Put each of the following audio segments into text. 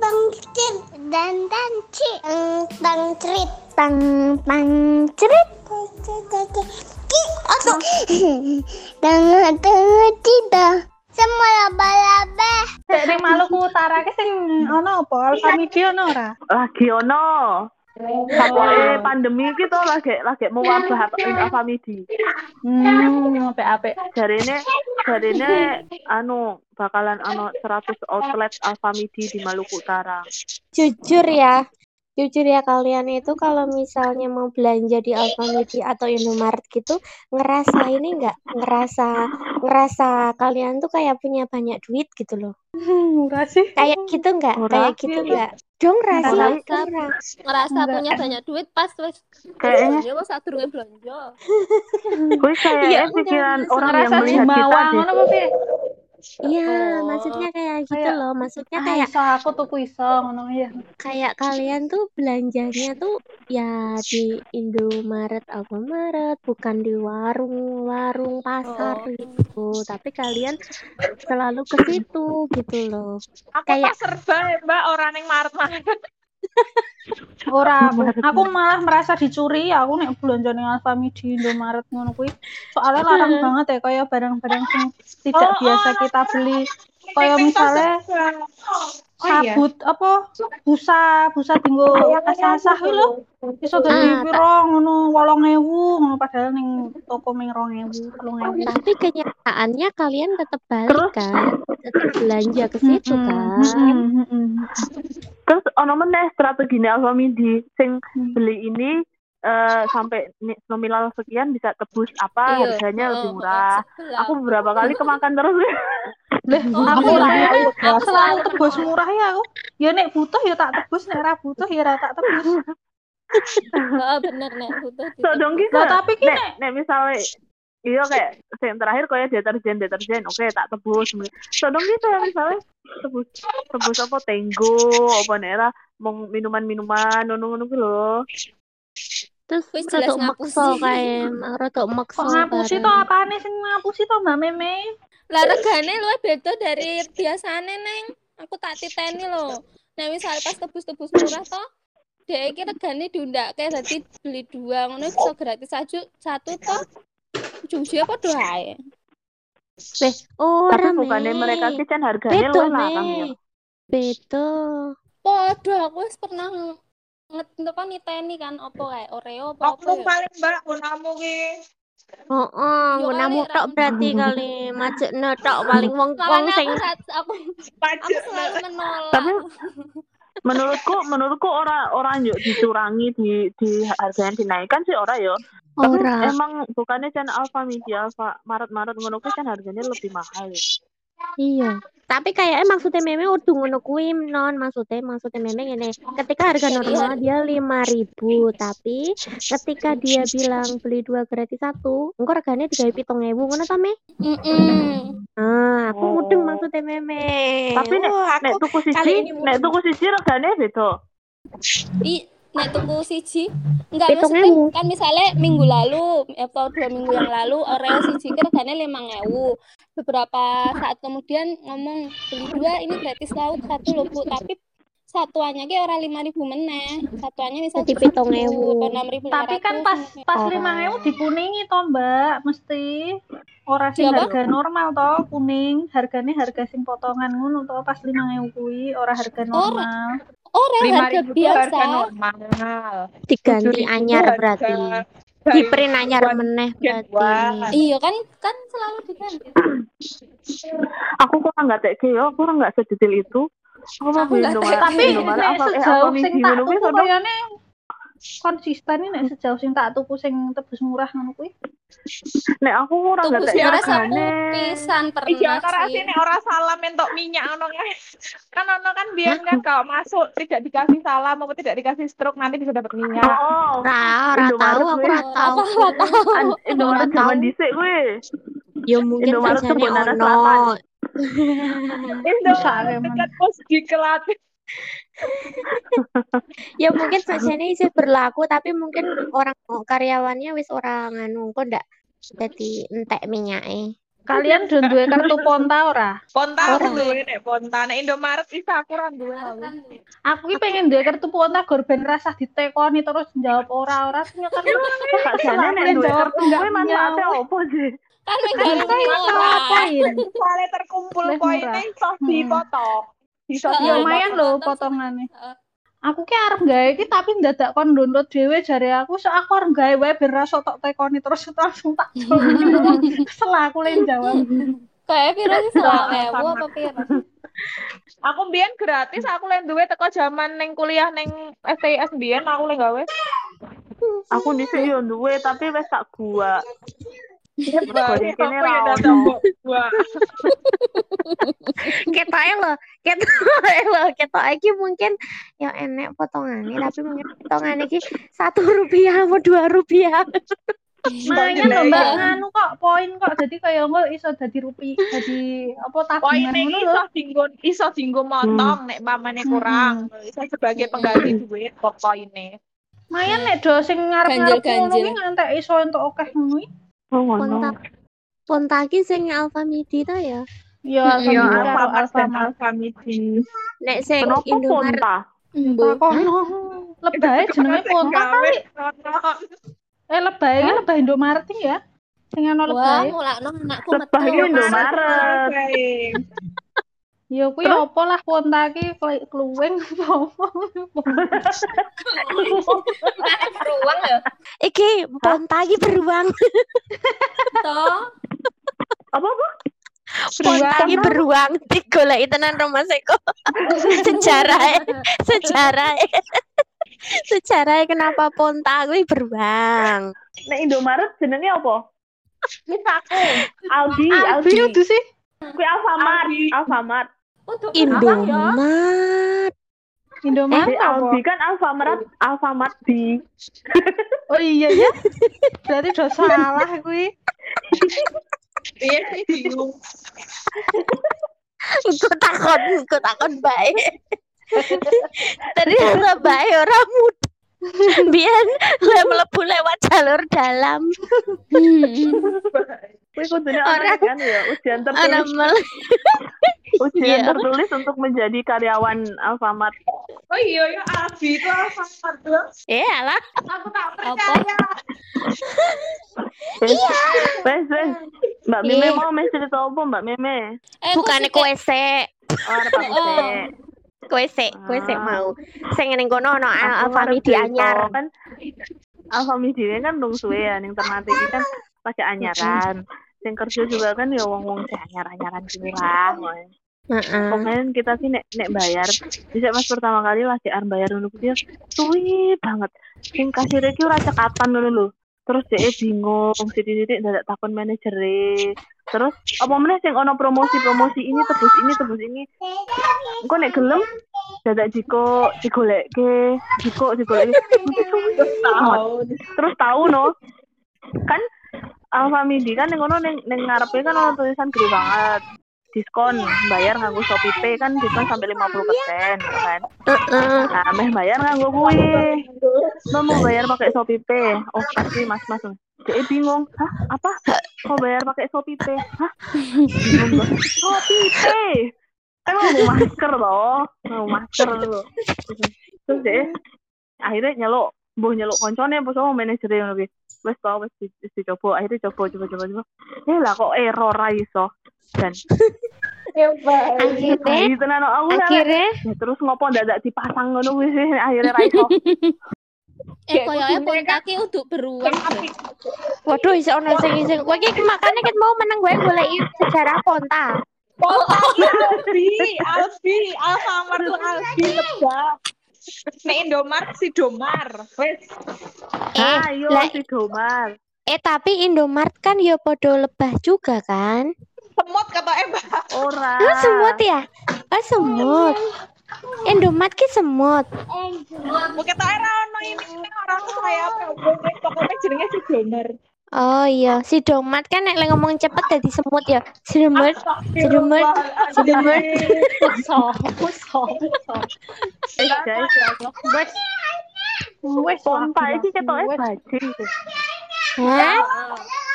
tang cerit dan dan ci tang cerit tang tang cerit ki atau tang. Tang cita semua laba-laba. Dari Maluku Utara ki sing ono apa? Alfamidi ono ora? lagi ono Pokoknya pandemi iki tuh lagi lagi mewabah apa Alfamidi. Hmm, apik-apik. Dari ini dari ini anu bakalan ano 100 outlet Alfamidi di Maluku Utara. Jujur ya, jujur ya kalian itu kalau misalnya mau belanja di Alfamidi atau Indomaret gitu, ngerasa ini enggak ngerasa ngerasa kalian tuh kayak punya banyak duit gitu loh. Murah sih. Kayak gitu enggak? Murah. Kayak gitu enggak? Dong rasa Ngerasa. ngerasa punya banyak duit pas wis Kayaknya belanja pas sadurunge belanja. gue kayaknya Iya, pikiran orang yang Ngerasa melihat kita ngono? Iya, Oh. maksudnya kayak gitu Kayak, loh. Maksudnya Ah, kayak iso aku tuku iso ngono ya. kayak kalian tuh belanjanya tuh ya di Indomaret, Alfamaret, bukan di warung-warung pasar Oh. gitu. Tapi kalian selalu ke situ gitu loh. Aku Kayak- serba ya, Mbak, orang yang Maret-Maret. Ora aku, malah merasa dicuri aku nek belanja ning Alfamidi Indomaret ngono kuwi. Soalnya larang banget ya kayak barang-barang sing tidak Oh, biasa oh. kita beli. Kayak misalnya. Oh iya. sabut apa busa busa dinggo asah-asah kuwi lho. Iso dadi Ah, piro ngono 8.000 ngono padahal ning toko ming 2.000, 3.000. Tapi kenyataannya kalian tetap balik kan, tetap belanja ke situ kan. Terus ono meneh strategi Alfamidi sing Hmm. beli ini eh, sampai nominal sekian bisa tebus apa Iya, harganya lebih heeh, murah. Aku beberapa kali kemakan terus. Oh, aku ora Aku selalu selalu tebus murah ya aku. Ya nek butuh ya tak tebus, nek ora butuh ya ora tak tebus. Heeh, bener nek butuh so dong gitu. Lah tapi ki Nek, nek misalnya iya kayak yang terakhir kayak deterjen deterjen oke tak tebus so dong gitu ya misalnya tebus tebus apa tenggo apa nera mau minuman minuman nunu nunu gitu loh Terus Wis jelas rodok ngapusi. makso kayak makso kok ngapusi to apane sing ngapusi to Mbak Meme? Lah regane luwih beda dari biasane, Neng. Aku tak titeni lho. Nah, misal pas tebus-tebus murah toh, dhek iki regane diundake dadi beli dua ngono iso gratis satu satu toh. Ujung-ujungnya padha ae. Beh, oh tapi bukannya mereka sih kan harganya Bedo, lu larang ya Me. Bedo. Padha aku wis pernah nget apa niteni kan opo kae Oreo apa apa Oknum ya. paling Mbak, gunamu ki. Oh, oh, Yo kali, berarti kali majekno tok paling wong wong Makanya sing aku aku selalu menolak. Tapi menurutku menurutku orang orang yuk dicurangi di di harganya dinaikkan sih orang yo tapi ora. emang bukannya kan Alfa Media Alfa Maret Maret ngono kan harganya lebih mahal ya. Iya. Tapi kayaknya maksudnya meme udah ngono kuwi non maksudnya maksudnya meme ngene. Ketika harga normal dia lima ribu, tapi ketika dia bilang beli dua gratis satu, engko regane tiga pitung ewu ngono ta me? Mm-mm. Ah, aku Oh. mudeng maksudnya meme. Tapi nek oh, nek aku tuku kali siji ini nek tuku siji regane beda I, nek tuku siji. Enggak maksudnya kan misalnya minggu lalu atau dua minggu yang lalu Oreo siji ki regane limang ewu. Beberapa saat kemudian ngomong beli dua ini gratis lauk satu loh bu. Tapi satuannya ki orang lima ribu meneh. Satuannya misal Jadi pitung ewu. atau enam ribu Tapi kan pas pas lima ewu dikuningi to Mbak, mesti ora sing Iya, harga normal to kuning, harganya harga sing potongan ngono to pas lima ewu kuwi ora harga normal. Orang Lima harga biasa. harga normal. diganti 7.000 anyar harga berarti. Di print anyar meneh berarti. iya kan kan selalu diganti. Aku kurang nggak teke yo aku kurang nggak sedetail itu. Aku mah Aku beli Tapi eh sejauh sing tak tuku kayane konsisten nih nek sejauh sing tak tuku sing tebus murah ngono kuwi. nek aku nggak teke murah sapu regane pisan Iya, pernah karena sih sini orang salam entok minyak ono guys. Kan ono kan biar kan kalau masuk tidak dikasih salam maupun tidak dikasih stroke nanti bisa dapat minyak. oh Ora, ora Indomaret tahu aku ora tahu. aku ora tahu Indomaret Ora zaman dhisik kuwi Ya mungkin Indomaret ono. Emang. dekat pos di kelat. Ya mungkin sajane isih berlaku tapi mungkin orang karyawannya wis ora nganu kok ndak dadi entek minyake. Kalian duwe kartu Ponta ora? Ponta Ora. aku duwe nek Ponta. Nek Indomaret isa aku ora duwe aku. Ki pengen duwe kartu Ponta gor ben rasah ditekoni terus jawab ora-ora sing kartu. Sakjane nek duwe kartu kuwi manfaatnya opo sih? Kan menggawe ora. Ngapain? Soalnya terkumpul poinnya iso dipoto. Ya Iya, lumayan lho potong. potongane. Heeh. Aku ki arep gawe iki tapi ndadak kon download dhewe jare aku so aku arep gawe wae ben ra tok tekoni terus langsung tak jawab. Kesel aku len jawab. Kayak piro sih selawe apa piro? Aku mbiyen gratis, aku lek duwe teko jaman ning kuliah ning STS mbiyen aku lek gawe. Aku dhisik yo duwe tapi wis tak gua. Bah, di aku kene ya gua. Ketoke lho, ketoke lho, ketoke iki mungkin ya enek potongane tapi mungkin potongane iki satu rupiah atau dua rupiah. Lumayan lho Mbak nganu kok poin kok. Jadi kayak engko iso dadi rupi dadi apa tabungan Poinnya ngono iso dinggo iso dinggo motong nek pamane kurang. Iso sebagai pengganti duit kok poinnya. Lumayan nek do sing ngarep-ngarep ngono ki ngantek iso entuk akeh ngono iki. Oh, ngono. Ponta Ponta iki sing Alfamidi ta ya. Ya Iya, Alfamidi Alfamart dan Alfamart. Alfamidi. Nek sing Indomaret ponta? Mbo. Takono. Lebay jenenge Ponta kali. Eh lebay iki lebay Indomaret ya. Sing ana Wah, lebay. mulakno anakku metu. iki Indomaret. Ya kuwi apa lah Ponta ki kle- kluweng apa. Beruang ya. iki Ponta iki beruang. Toh. Apa apa? Ponta iki beruang digoleki tenan Romas Eko. Sejarah sejarah sejarah kenapa Ponta kuwi beruang. Nek Indomaret jenenge apa? Misaku. Aldi, Aldi Aldi. sih. Kuwi Alfamart. Alfamart. Untuk Indomaret. Indomaret Jadi apa? Aldi kan Alfamart, Alfamart di. Oh iya ya. Berarti udah salah kuwi. Iya sih bingung. Iku takon, iku takon bae. Ternyata bae ora mudah. Biar le mlebu lewat jalur dalam. Kuwi kudune Orang- kan ya ujian Ora tertulis, ujian Iya. tertulis untuk menjadi karyawan Alfamart. Oh iya ya Aldi itu Alfamart tuh. Eh alah. Aku tak Apa? percaya. Iya. Wes, wes. Mbak Meme Iya. mau mes cerita apa Mbak Meme? Eh, Bukannya kowe sik, Oh, Oh. Kowe sik, kowe sik Ah. mau. Sing ning kono ono Aku Alfamidi ngarep anyar. kan Alfamidi ini kan dong suwe ya ning Ternate iki kan pada anyaran. Sing kerja juga kan ya wong-wong sing anyar-anyaran gitu lah. Heeh. Pokoknya kita sih nek nek bayar, bisa mas pertama kali lagi arep bayar dulu dia suwi banget. Sing kasir iki ora cekatan ngono lho. Terus dia bingung, titik-titik dadak takon manajere. Terus apa meneh sing ono promosi-promosi ini tebus ini tebus ini. Engko nek gelem dadak jiko digolekke, jiko digolekke. Tahu. Terus tahu no. Kan Alfamidi kan ning ngono ning ning ngarepe kan ono tulisan gede banget. Diskon bayar nganggo Shopee Pay kan diskon sampai 50% ya kan. Nah, meh bayar nganggo kuwi. Mbak mau bayar pakai Shopee Pay. Oh, pasti Mas-mas. Jadi bingung. Hah? Apa? Kok bayar pakai Shopee Pay? Hah? Shopee Pay. Kan mau masker loh. Mau masker loh. Terus deh akhirnya nyeluk mbuh nyeluk koncone apa sama manajer ngono kuwi. Wes tau wes di- wis dicoba, akhirnya coba coba coba coba. Eh lah kok error ra iso. Dan Hebat. Akhirnya aku lah. akhirnya Ya, terus ngopo dadak dipasang ngono kuwi sih akhirnya ra iso. Eh, koyoke pontake uduk beruang. waduh iso ono sing sing kowe iki makane ket mau meneng gue goleki sejarah Ponta. Ponta Aldi, Aldi, Alfamart tuh Aldi lebah. Nek Indomaret si Domar. Wes. Eh, Ayo lah- si Domar. eh tapi Indomaret kan ya podo lebah juga kan? Semut kata Mbak. Ora. Ah, semut ya? Ah, semut. Indomaret ki semut. Mungkin tak era ono ini ini orang saya apa pokoknya jenenge si Domar. Oh iya, si Domat kan nek ngomong cepet jadi semut ya. Si Domat, si Domat, si Domat. Eh, guys, Wes. Wes pompa lagi, iki ketoke wes. bajing sih. Hah?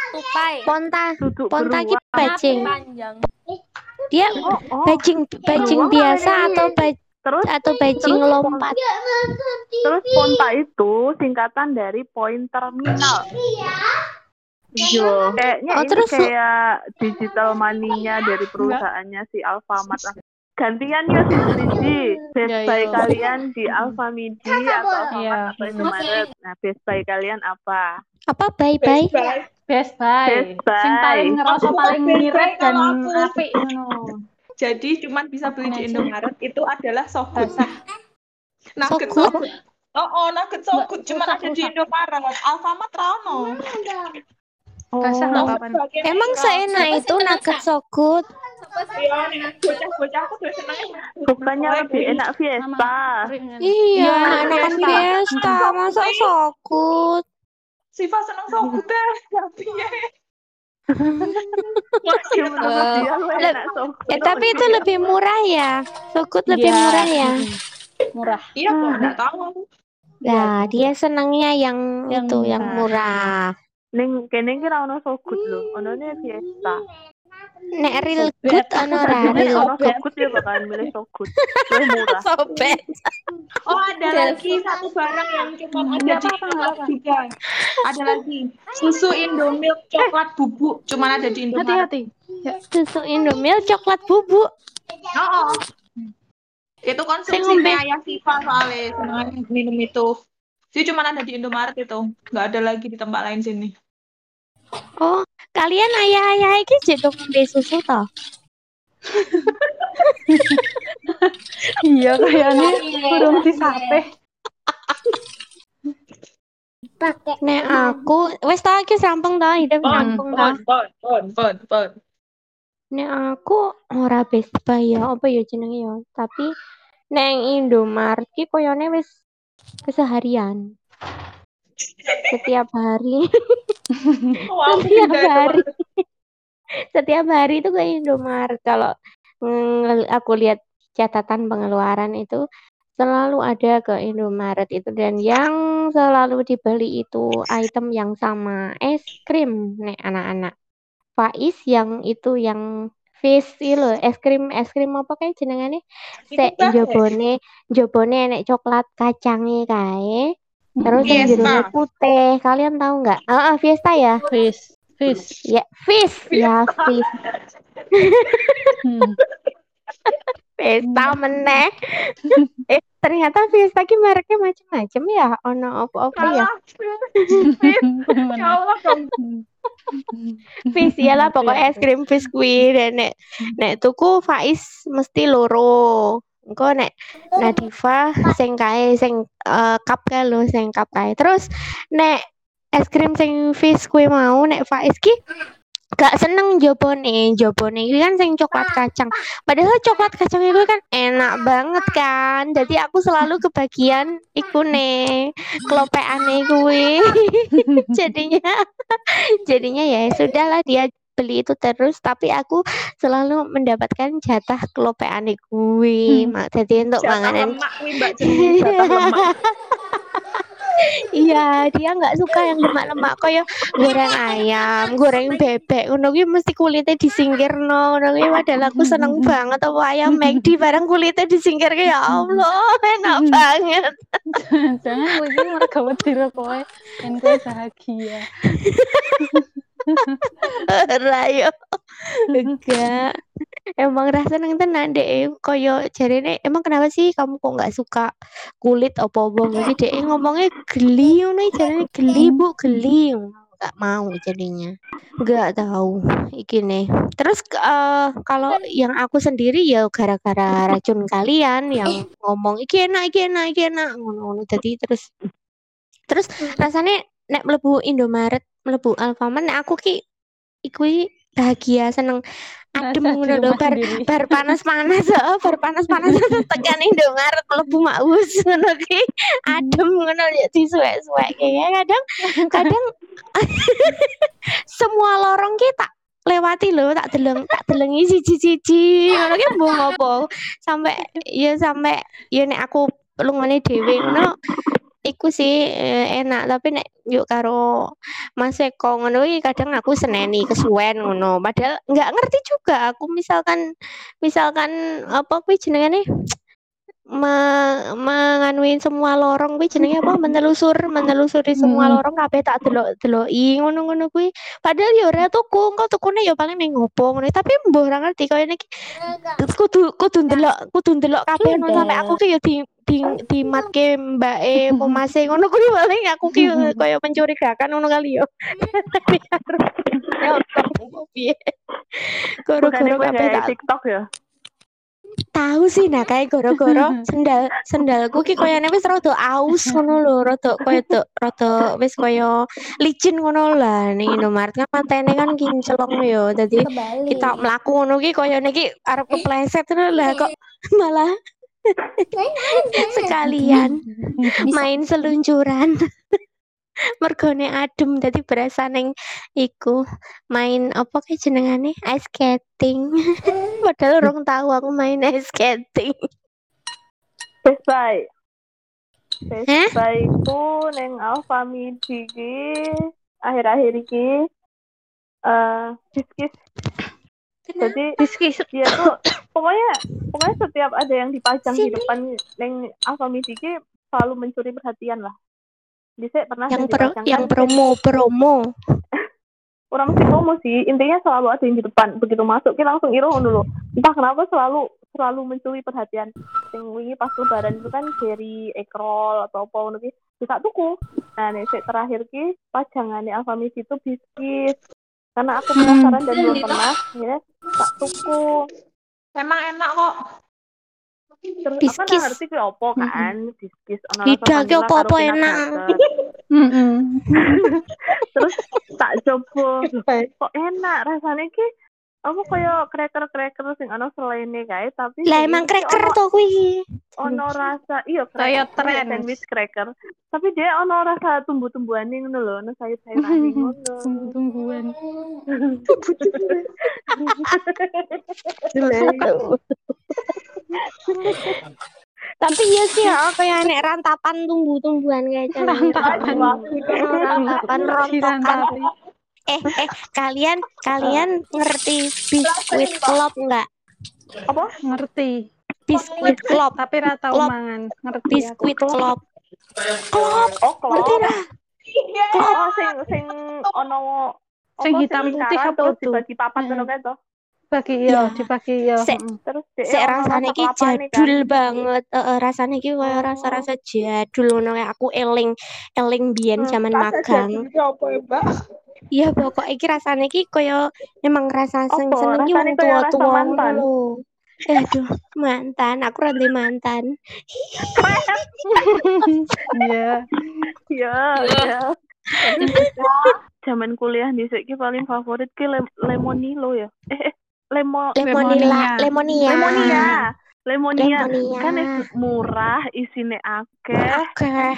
tupai Ponta, ponta ki beruang. bajing. Dia Oh, oh. bajing bajing biasa atau ba- Terus atau bajing terus lompat. terus ponta itu singkatan dari point terminal. Iya. Kayaknya Oh, ini terus- kayak digital money-nya dari perusahaannya si Alfamart. lah. Gantian ya si Siji. Best Ya, buy iya. kalian di Alfamidi atau Alfamart Iya. atau Indomaret. Nah, best buy kalian apa? Apa bye bye? Best Buy. Best Buy. Best Buy. Sing paling ngerasa paling mirip dan apik ngono. Jadi cuman bisa beli di Aja. Indomaret itu adalah sogut. Nugget Sogut? Oh, oh, nugget sogut rusak, ada di. Indomaret. Alfamart rano. Oh, apa-apa. Emang seenak itu nugget sogut? Tuh seneng. bukannya lebih enak Fiesta. Iya, Iya, enakan Fiesta. masa sogut? Siva seneng sogut deh. Tapi ya. Ya, enak Sogut. Eh, tapi itu lebih murah ya. Sogut lebih Iya. murah ya. Murah. Iya, kok enggak tahu. Nah, dia senangnya yang, Yang itu, yang murah. murah. Ning kene iki ra ono Sogut lho, onone Fiesta. Nek real good ono ra Jadi real Sogut ya bakalan milih Sogut. Lebih murah. sobet. Oh, ada lagi satu barang yang cuma ada Nggak di Indomaret apa-apa. juga. Ada lagi susu Indomilk coklat bubuk, cuma ada di Indomaret. Hati-hati. Susu Indomilk coklat bubuk. Oh, oh. Itu konsumsi ayah Siva soalnya minum itu. Jadi cuma ada di Indomaret itu, nggak ada lagi di tempat lain sini. Oh, kalian ayah-ayah iki jek ngombe susu toh? Iya kayaknya kurang disate. Nek aku wis tau iki rampung toh, hidup rampung toh. pon, pon, pon, pon, pon. Nek aku ora Best Buy ya, apa ya jenenge ya. Tapi neng Indomaret ki koyone wis keseharian. Setiap hari, Wow, setiap hari, setiap hari itu ke Indomaret. Kalau mm, aku lihat catatan pengeluaran itu selalu ada ke Indomaret itu dan yang selalu dibeli itu item yang sama es krim nek anak-anak. Faiz yang itu yang fish itu es krim es krim apa kayak jenengane? Bae. jobone jobone enek coklat kacange kae. Terus yang Fiesta. jerone putih. Kalian tahu nggak? Ah, ah, Fiesta ya. Fish. Fish. Ya, fish. Ya, fish. Hmm. Fiesta meneh. eh, ternyata Fiesta ki mereknya macam-macam ya. Ono apa-apa ya. Ya Allah, dong. Fish ya lah pokoknya es krim fish kuwi dan nek nek tuku Faiz mesti loro. Engko nek Nadifa sing kae sing eh, cup kae lho sing cup kae. Terus nek es krim sing fish kuwi mau nek Faiz ki gak seneng jobone jobone iki kan sing coklat kacang. Padahal coklat kacang itu kan enak banget kan. Jadi aku selalu kebagian iku ne kelopekane kuwi. Jadinya jadinya ya sudahlah dia beli itu terus tapi aku selalu mendapatkan jatah kelopekane kuwi mak jadi untuk Jatah panganan lemak kuwi Mbak jenenge jatah lemak. Iya, dia nggak suka yang lemak-lemak kayak goreng ayam, goreng bebek. Ngono kuwi mesti kulitnya disingkirno. Ngono kuwi padahal aku seneng banget apa ayam McD bareng kulitnya disingkir ya Allah, enak banget. Jangan iki mergo wedi kowe. Ben kowe bahagia. Ora yo. Enggak. Emang rasa seneng tenan deh koyo jarene emang kenapa sih kamu kok nggak suka kulit apa-apa mesti deh ngomongnya geli ngono jarene geli Bu, geli. nggak mau jadinya nggak tahu iki nih terus eh, kalau yang aku sendiri ya gara-gara racun kalian yang ngomong iki enak iki enak iki enak ngono-ngono jadi terus terus rasanya nek mlebu Indomaret mlebu Alfamart nek aku ki iku bahagia seneng. Adem ngono lho bar bar panas-panas heeh bar panas-panas tekan Indomaret mlebu maus ngono ki. Adem ngono ya disuwek-suwek kayak kadang kadang semua lorong ki tak lewati lho tak deleng tak delengi siji-siji ngono ki mbok ngopo sampai ya sampai ya nek aku lungane dhewe ngono iku sih eh, enak. Tapi nek yuk karo Mas Eko ngono kadang aku seneni kesuwen ngono. Padahal nggak ngerti juga aku misalkan misalkan apa kuwi jenengane me, menganuin semua lorong kuwi jenenge apa? Menelusur menelusuri semua Hmm. lorong kabeh tak delok-deloki ngono-ngono kuwi. Padahal ya ora tuku engko tukune ya paling ning ngopo ngono. Tapi mbok ora ngerti kaya niki. Kudu kudu ndelok kudu ndelok kabeh ngono. Sampe aku ki ya di di dimatke mbake pomase ngono kuwi paling aku ki kaya mencurigakan ngono kali ya piye? Goro-goro gue kabeh kayak tak TikTok ya. tahu sih nah kayak goro-goro sendal sendalku ki koyane wis rada aus ngono lho rada koyo tuk rada wis koyo licin ngono lah ning Indomaret kan mantene kan kinclong yo. Dadi Kebalik. kita melaku ngono ki koyone ki arep kepleset ngono lah kok malah sekalian main seluncuran. Mergone adem dadi berasa neng iku main apa kayak jenengane? Ice skating. Padahal orang tahu aku main ice skating. Best Buy. Best? Buy ku neng Alfamidi ki. Akhir-akhir iki. Eh biskis. Jadi dia tuh pokoknya pokoknya setiap ada yang dipajang di Sini. depan neng Alfamidi ki selalu mencuri perhatian lah. Bisa pernah yang pro yang promo promo. Orang mesti promo sih. Intinya selalu ada yang di depan. Begitu masuk kita langsung iroh dulu. Entah kenapa selalu selalu mencuri perhatian. Yang wingi pas lebaran itu kan Jerry Ekrol atau apa ngono ki bisa tuku nah nih terakhir ki pajangannya Alfamidi itu biskuit karena aku penasaran dan belum pernah ya tak tuku Emang enak kok. terus Biskis. nggak ngerti ki opo kan? Biskis ono rasa Lidah ki vanilla opo-opo enak. terus tak coba. Kok enak? Rasanya ki apa kaya cracker-cracker sing ana selene kae tapi lah emang cracker ono- to kuwi ono rasa iya iya, tren. sandwich cracker tapi dia ono rasa tumbuh-tumbuhan ngono lho ono sayur-sayuran ngono Tunggu-tungguan. tapi iya sih ya kayak nek rantapan tumbuh-tumbuhan kayak jenenge. Rantapan. rantapan rontokan Dirantapi. Eh eh kalian kalian ngerti biskuit klop nggak? Apa? Ngerti. biskuit klop. Tapi ra tau Klop. mangan. Ngerti biskuit klop. klop. Oh ngerti klop. Lah oh sing sing ono Sing hitam putih apa tuh? dibagi papat Hmm. ngono kae to Bagi Iya. iya, dibagi iya. Se- Mm-mm. terus rasane rasa iki kelapane kan. jadul banget. Heeh, rasane iki kaya Oh. rasa-rasa jadul ngono aku eling eling biyen Hmm, zaman magang. apa ya? Iya pokok iki rasane iki kaya emang rasa sing Apa? seneng ki Rasane wong tua-tua ngono. Eh, aduh, mantan. Aku rantai mantan. Iya. Iya, iya. Zaman kuliah di ki paling favorit ki lem lemonilo ya. Eh, eh lemo Lemonila, lemonia. lemonia. Lemonia. Lemonia. Kan es murah, isine akeh. Oke.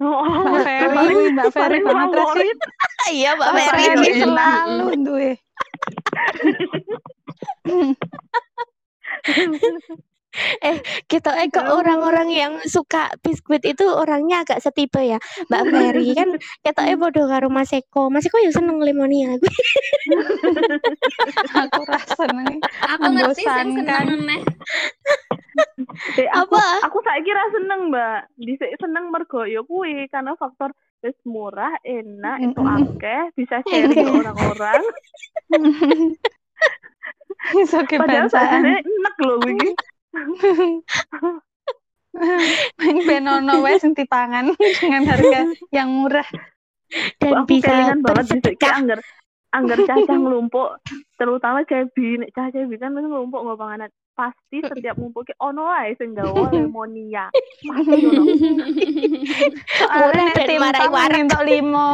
Oh, Mbak Ferry, Mbak Ferry favorit. Iya, Mbak Mbak Ferry. Selalu duwe. Kita eh kok orang-orang yang suka biskuit itu orangnya agak setipe ya. Mbak Ferry kan kita eh bodoh karo Mas Eko. Mas Eko ya seneng lemonia. Aku rasa seneng. Aku ngerti sing Membosankan. seneng neh. Eh, aku, Apa? aku saya kira seneng mbak Dhisik seneng mergo ya kuwi karena faktor wis murah enak itu Mm-mm. akeh bisa sharing ke orang-orang Iso padahal sajane enak lho iki Ping ben ono wae sing dipangan dengan harga yang murah. Dan aku bisa kelingan banget bersedekah. angger angger cacah nglumpuk terutama cebi nek cacah cebi kan mesti nglumpuk nggo panganan pasti setiap ngumpul ki ono wae sing gawa lemonia pasti ono Soalnya Murah nek timpang warak. entuk limo.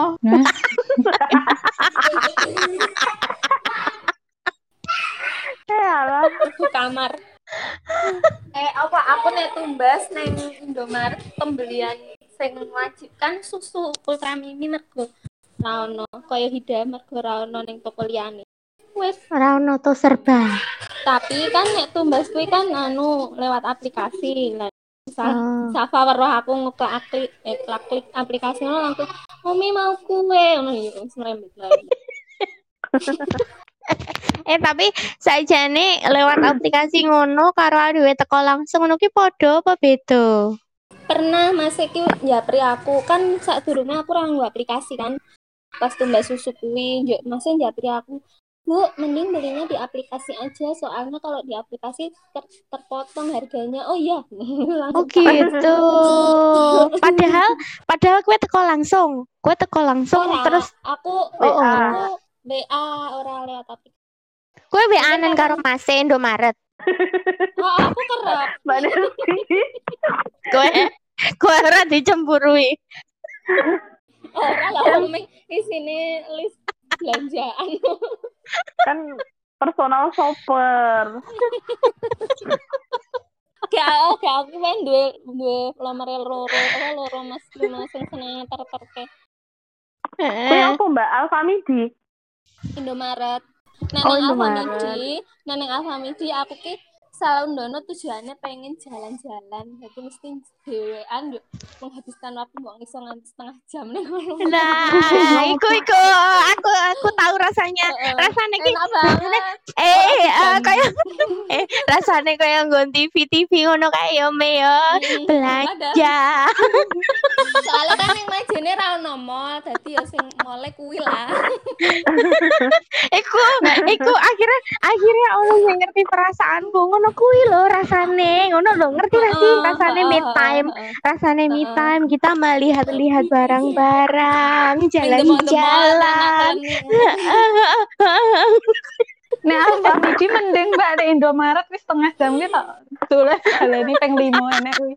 Aku kamar. eh apa aku nek tumbas neng Indomaret pembelian sing wajib kan susu ultra mini mergo ra ono kaya hida mergo ra ono ning toko liyane. Wes, Ora ono to serba. tapi kan nek tumbas kuwi kan anu lewat aplikasi. Lah Sa Oh. Safa weruh aku ngeklik eh klik aplikasi ngono langsung Mami mau kue ngono gitu serembet lagi. Eh tapi sajane lewat aplikasi ngono karo adewe teko langsung ngono ki padha apa beda? Pernah Mas iki japri aku kan saat durungnya aku ora nggo aplikasi kan. Pas tumbas susu kuwi njuk Mas japri aku. Bu, mending belinya di aplikasi aja soalnya kalau di aplikasi ter- terpotong harganya. Oh iya, Oh gitu. Padahal padahal kue teko langsung. Kue teko langsung Ora, terus aku WA. aku BA ora lewat aplikasi. kue beanan karo Mas Indomaret. Oh, aku kerap. Mbak Nanti. Kue kue ora dicemburui. Ora lah wong ming isine list belanjaan. kan personal shopper. Gak, oh, gak aku kan duwe duwe lamar loro apa loro mas lima sing seneng terterke Kue apa Mbak Alfamidi? Indomaret. Nah, Oh, Indomaret. Alfamidi, nah nang Alfamidi aku ki selalu dono tujuannya pengen jalan-jalan. Jadi mesti dhewean yuk menghabiskan waktu mau iso nganti setengah jam nih. Nah, iku iku aku aku tahu rasanya. Heeh. Rasanya ki Enak banget. eh eh, Jam. kayak rasanya kayak nggon TV TV ngono kayak yo me belanja. Soalnya kan yang majene ra ono mall, dadi ya sing mole kuwi lah. Iku iku akhirnya akhirnya orang yang ngerti perasaanku ngono kuwi lho rasane. Ngono lho ngerti gak sih Heeh, rasane me heeh, time? heeh. rasane me time kita melihat-lihat barang-barang the mall, jalan-jalan Nek Alfamidi mending Mbak. Nek Indomaret wis setengah jam ki tok. Dolan baleni ping 5 enek kuwi.